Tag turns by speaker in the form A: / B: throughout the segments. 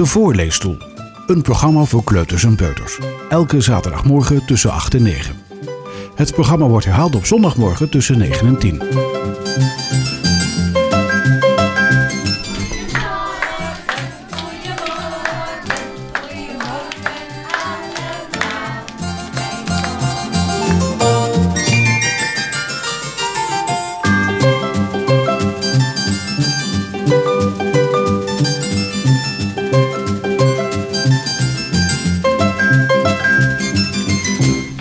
A: De Voorleesstoel. Een programma voor kleuters en peuters. Elke zaterdagmorgen tussen 8 en 9. Het programma wordt herhaald op zondagmorgen tussen 9 en 10.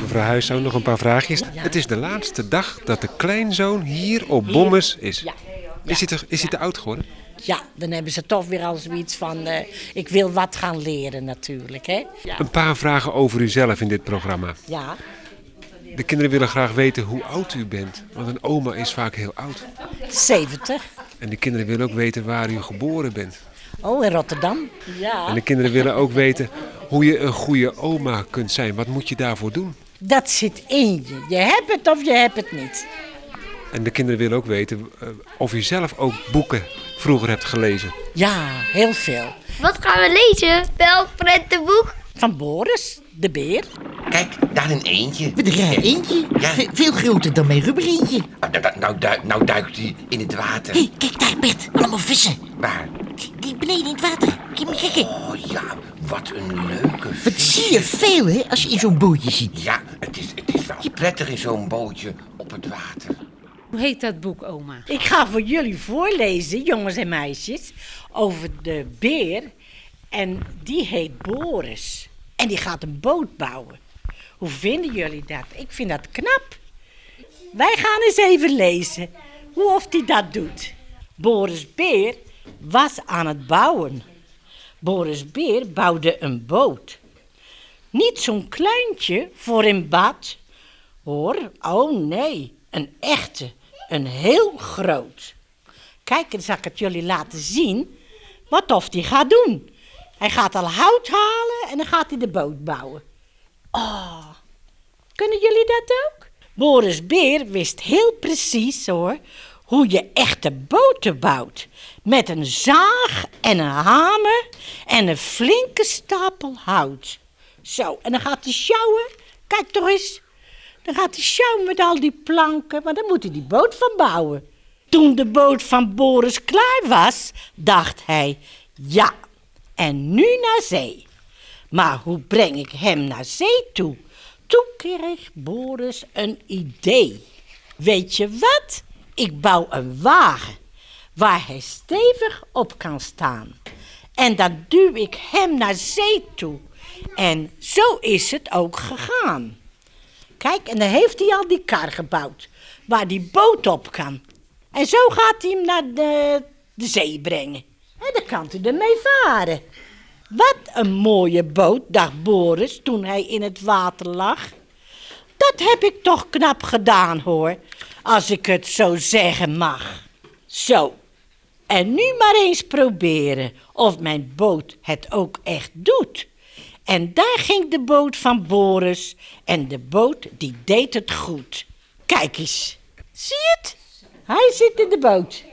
B: Mevrouw Huiszoon, nog een paar vraagjes. Het is de laatste dag dat de kleinzoon hier op Bommes is.
C: Ja.
B: Is hij te, is hij te oud geworden?
C: Ja, dan hebben ze toch weer al zoiets van, eh, ik wil wat gaan leren natuurlijk, hè.
B: Een paar vragen over uzelf in dit programma.
C: ja.
B: De kinderen willen graag weten hoe oud u bent. Want een oma is vaak heel oud.
C: 70.
B: En de kinderen willen ook weten waar u geboren bent.
C: Oh, in Rotterdam. Ja.
B: En de kinderen willen ook weten hoe je een goede oma kunt zijn. Wat moet je daarvoor doen?
C: Dat zit in je. Je hebt het of je hebt het niet.
B: En de kinderen willen ook weten eh, of u zelf ook boeken vroeger hebt gelezen.
C: Ja, heel veel.
D: Wat gaan we lezen? Welk prentenboek?
C: Van Boris, de beer.
E: Kijk, daar een eentje.
F: Wat een raar eentje.
E: Ja.
F: Ve- veel groter dan mijn rubbereentje.
E: Ah, nou, nou, nou, duik- nou duikt hij in het water.
F: Hé, kijk daar, Bert. Allemaal vissen.
E: Waar?
F: Die, beneden in het water. Kijk maar kijken.
E: Oh ja, wat een leuke
F: Wat
E: vis.
F: zie je veel, hè, als je in zo'n bootje zit.
E: Ja, het is, het is wel prettig in zo'n bootje op het water.
G: Hoe heet dat boek, oma?
C: Ik ga voor jullie voorlezen, jongens en meisjes, over de beer. En die heet Boris. En die gaat een boot bouwen. Hoe vinden jullie dat? Ik vind dat knap. Wij gaan eens even lezen hoe of hij dat doet. Boris Beer was aan het bouwen. Boris Beer bouwde een boot. Niet zo'n kleintje voor in bad. Hoor, oh nee, een echte, een heel groot. Kijk, dan zal ik het jullie laten zien wat of die gaat doen. Hij gaat al hout halen en dan gaat hij de boot bouwen. Oh, kunnen jullie dat ook? Boris Beer wist heel precies hoor hoe je echte boten bouwt. Met een zaag en een hamer en een flinke stapel hout. Zo, en dan gaat hij sjouwen. Kijk toch eens. Dan gaat hij sjouwen met al die planken, maar dan moet hij die boot van bouwen. Toen de boot van Boris klaar was, dacht hij: ja, en nu naar zee. Maar hoe breng ik hem naar zee toe? Toen kreeg Boris een idee. Weet je wat? Ik bouw een wagen waar hij stevig op kan staan. En dan duw ik hem naar zee toe. En zo is het ook gegaan. Kijk, en dan heeft hij al die kar gebouwd waar die boot op kan. En zo gaat hij hem naar de, de zee brengen. En dan kan hij ermee varen. Wat een mooie boot, dacht Boris toen hij in het water lag. Dat heb ik toch knap gedaan, hoor, als ik het zo zeggen mag. Zo, en nu maar eens proberen of mijn boot het ook echt doet. En daar ging de boot van Boris en de boot die deed het goed. Kijk eens, zie je het? Hij zit in de boot,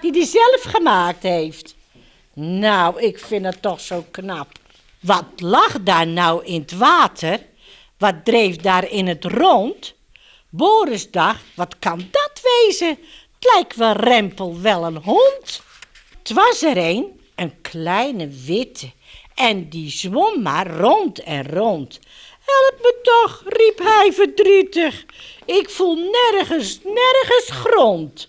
C: die hij zelf gemaakt heeft. Nou, ik vind het toch zo knap. Wat lag daar nou in het water? Wat dreef daar in het rond? Boris dacht, wat kan dat wezen? Het lijkt wel Rempel wel een hond. Het was er een, een kleine witte, en die zwom maar rond en rond. Help me toch, riep hij verdrietig. Ik voel nergens, nergens grond.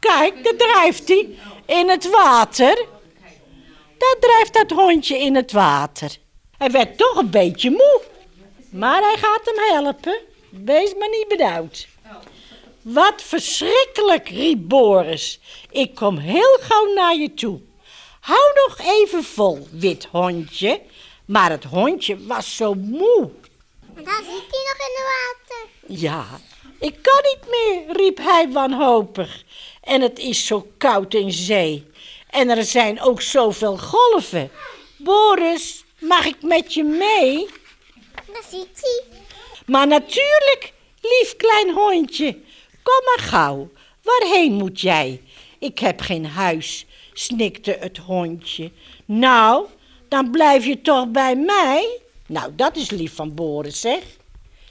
C: Kijk, daar drijft hij in het water. Daar drijft dat hondje in het water. Hij werd toch een beetje moe. Maar hij gaat hem helpen. Wees maar niet benauwd. Wat verschrikkelijk, riep Boris. Ik kom heel gauw naar je toe. Hou nog even vol, wit hondje. Maar het hondje was zo moe.
D: En daar zit hij nog in het water.
C: Ja, ik kan niet meer, riep hij wanhopig. En het is zo koud in zee. En er zijn ook zoveel golven. Boris, mag ik met je mee?
D: Daar zit hij.
C: Maar natuurlijk, lief klein hondje. Kom maar gauw. Waarheen moet jij? Ik heb geen huis, snikte het hondje. Nou, dan blijf je toch bij mij? Nou, dat is lief van Boris, zeg.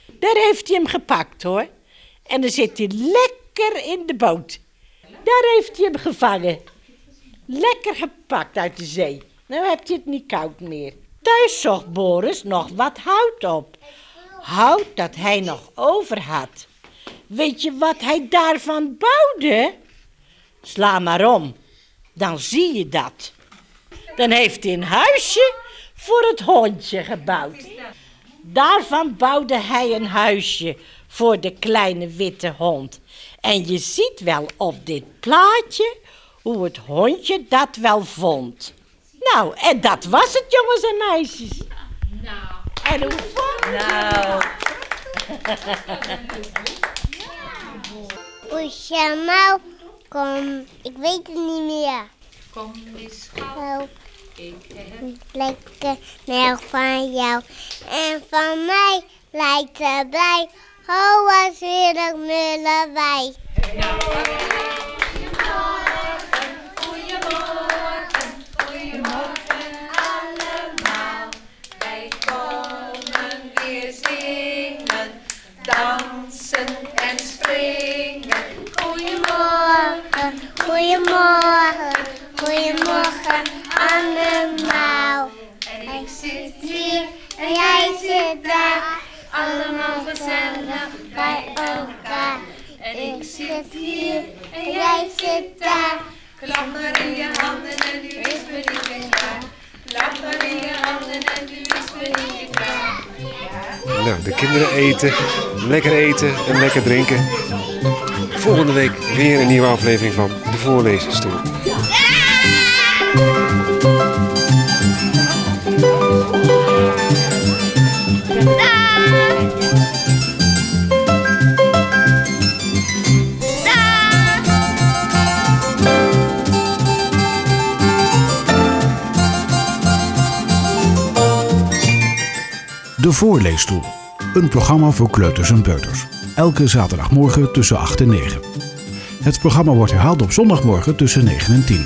C: Daar heeft hij hem gepakt, hoor. En dan zit hij lekker in de boot. Daar heeft hij hem gevangen. Lekker gepakt uit de zee. Nou hebt hij het niet koud meer. Thuis zocht Boris nog wat hout op. Hout dat hij nog over had. Weet je wat hij daarvan bouwde? Sla maar om, dan zie je dat. Dan heeft hij een huisje voor het hondje gebouwd. Daarvan bouwde hij een huisje voor de kleine witte hond. En je ziet wel op dit plaatje hoe het hondje dat wel vond. Nou, en dat was het, jongens en meisjes. Nou. En hoe vond je Nou.
D: Oeshamau, kom, ik weet het niet meer.
G: Kom eens
D: Help,
G: Ik heb
D: lekker melk van jou. En van mij lijkt erbij. Ho, wat wil ik mullen bij.
H: weer zingen, dansen en springen.
D: Goedemorgen, goedemorgen, goedemorgen allemaal.
H: En ik zit
D: Hier en jij zit daar,
H: allemaal gezellig
D: bij elkaar.
H: En
D: Ik zit hier en jij zit daar.
H: Klap in je handen en nu is vernieuwing klaar. Klap in je handen en nu is vernieuwing klaar.
B: Nou, de kinderen eten, lekker eten en lekker drinken. Volgende week weer een nieuwe aflevering van de Voorlezersstoel.
A: De Voorleesstoel. Een programma voor kleuters en peuters. Elke zaterdagmorgen tussen 8 en 9. Het programma wordt herhaald op zondagmorgen tussen 9 en 10.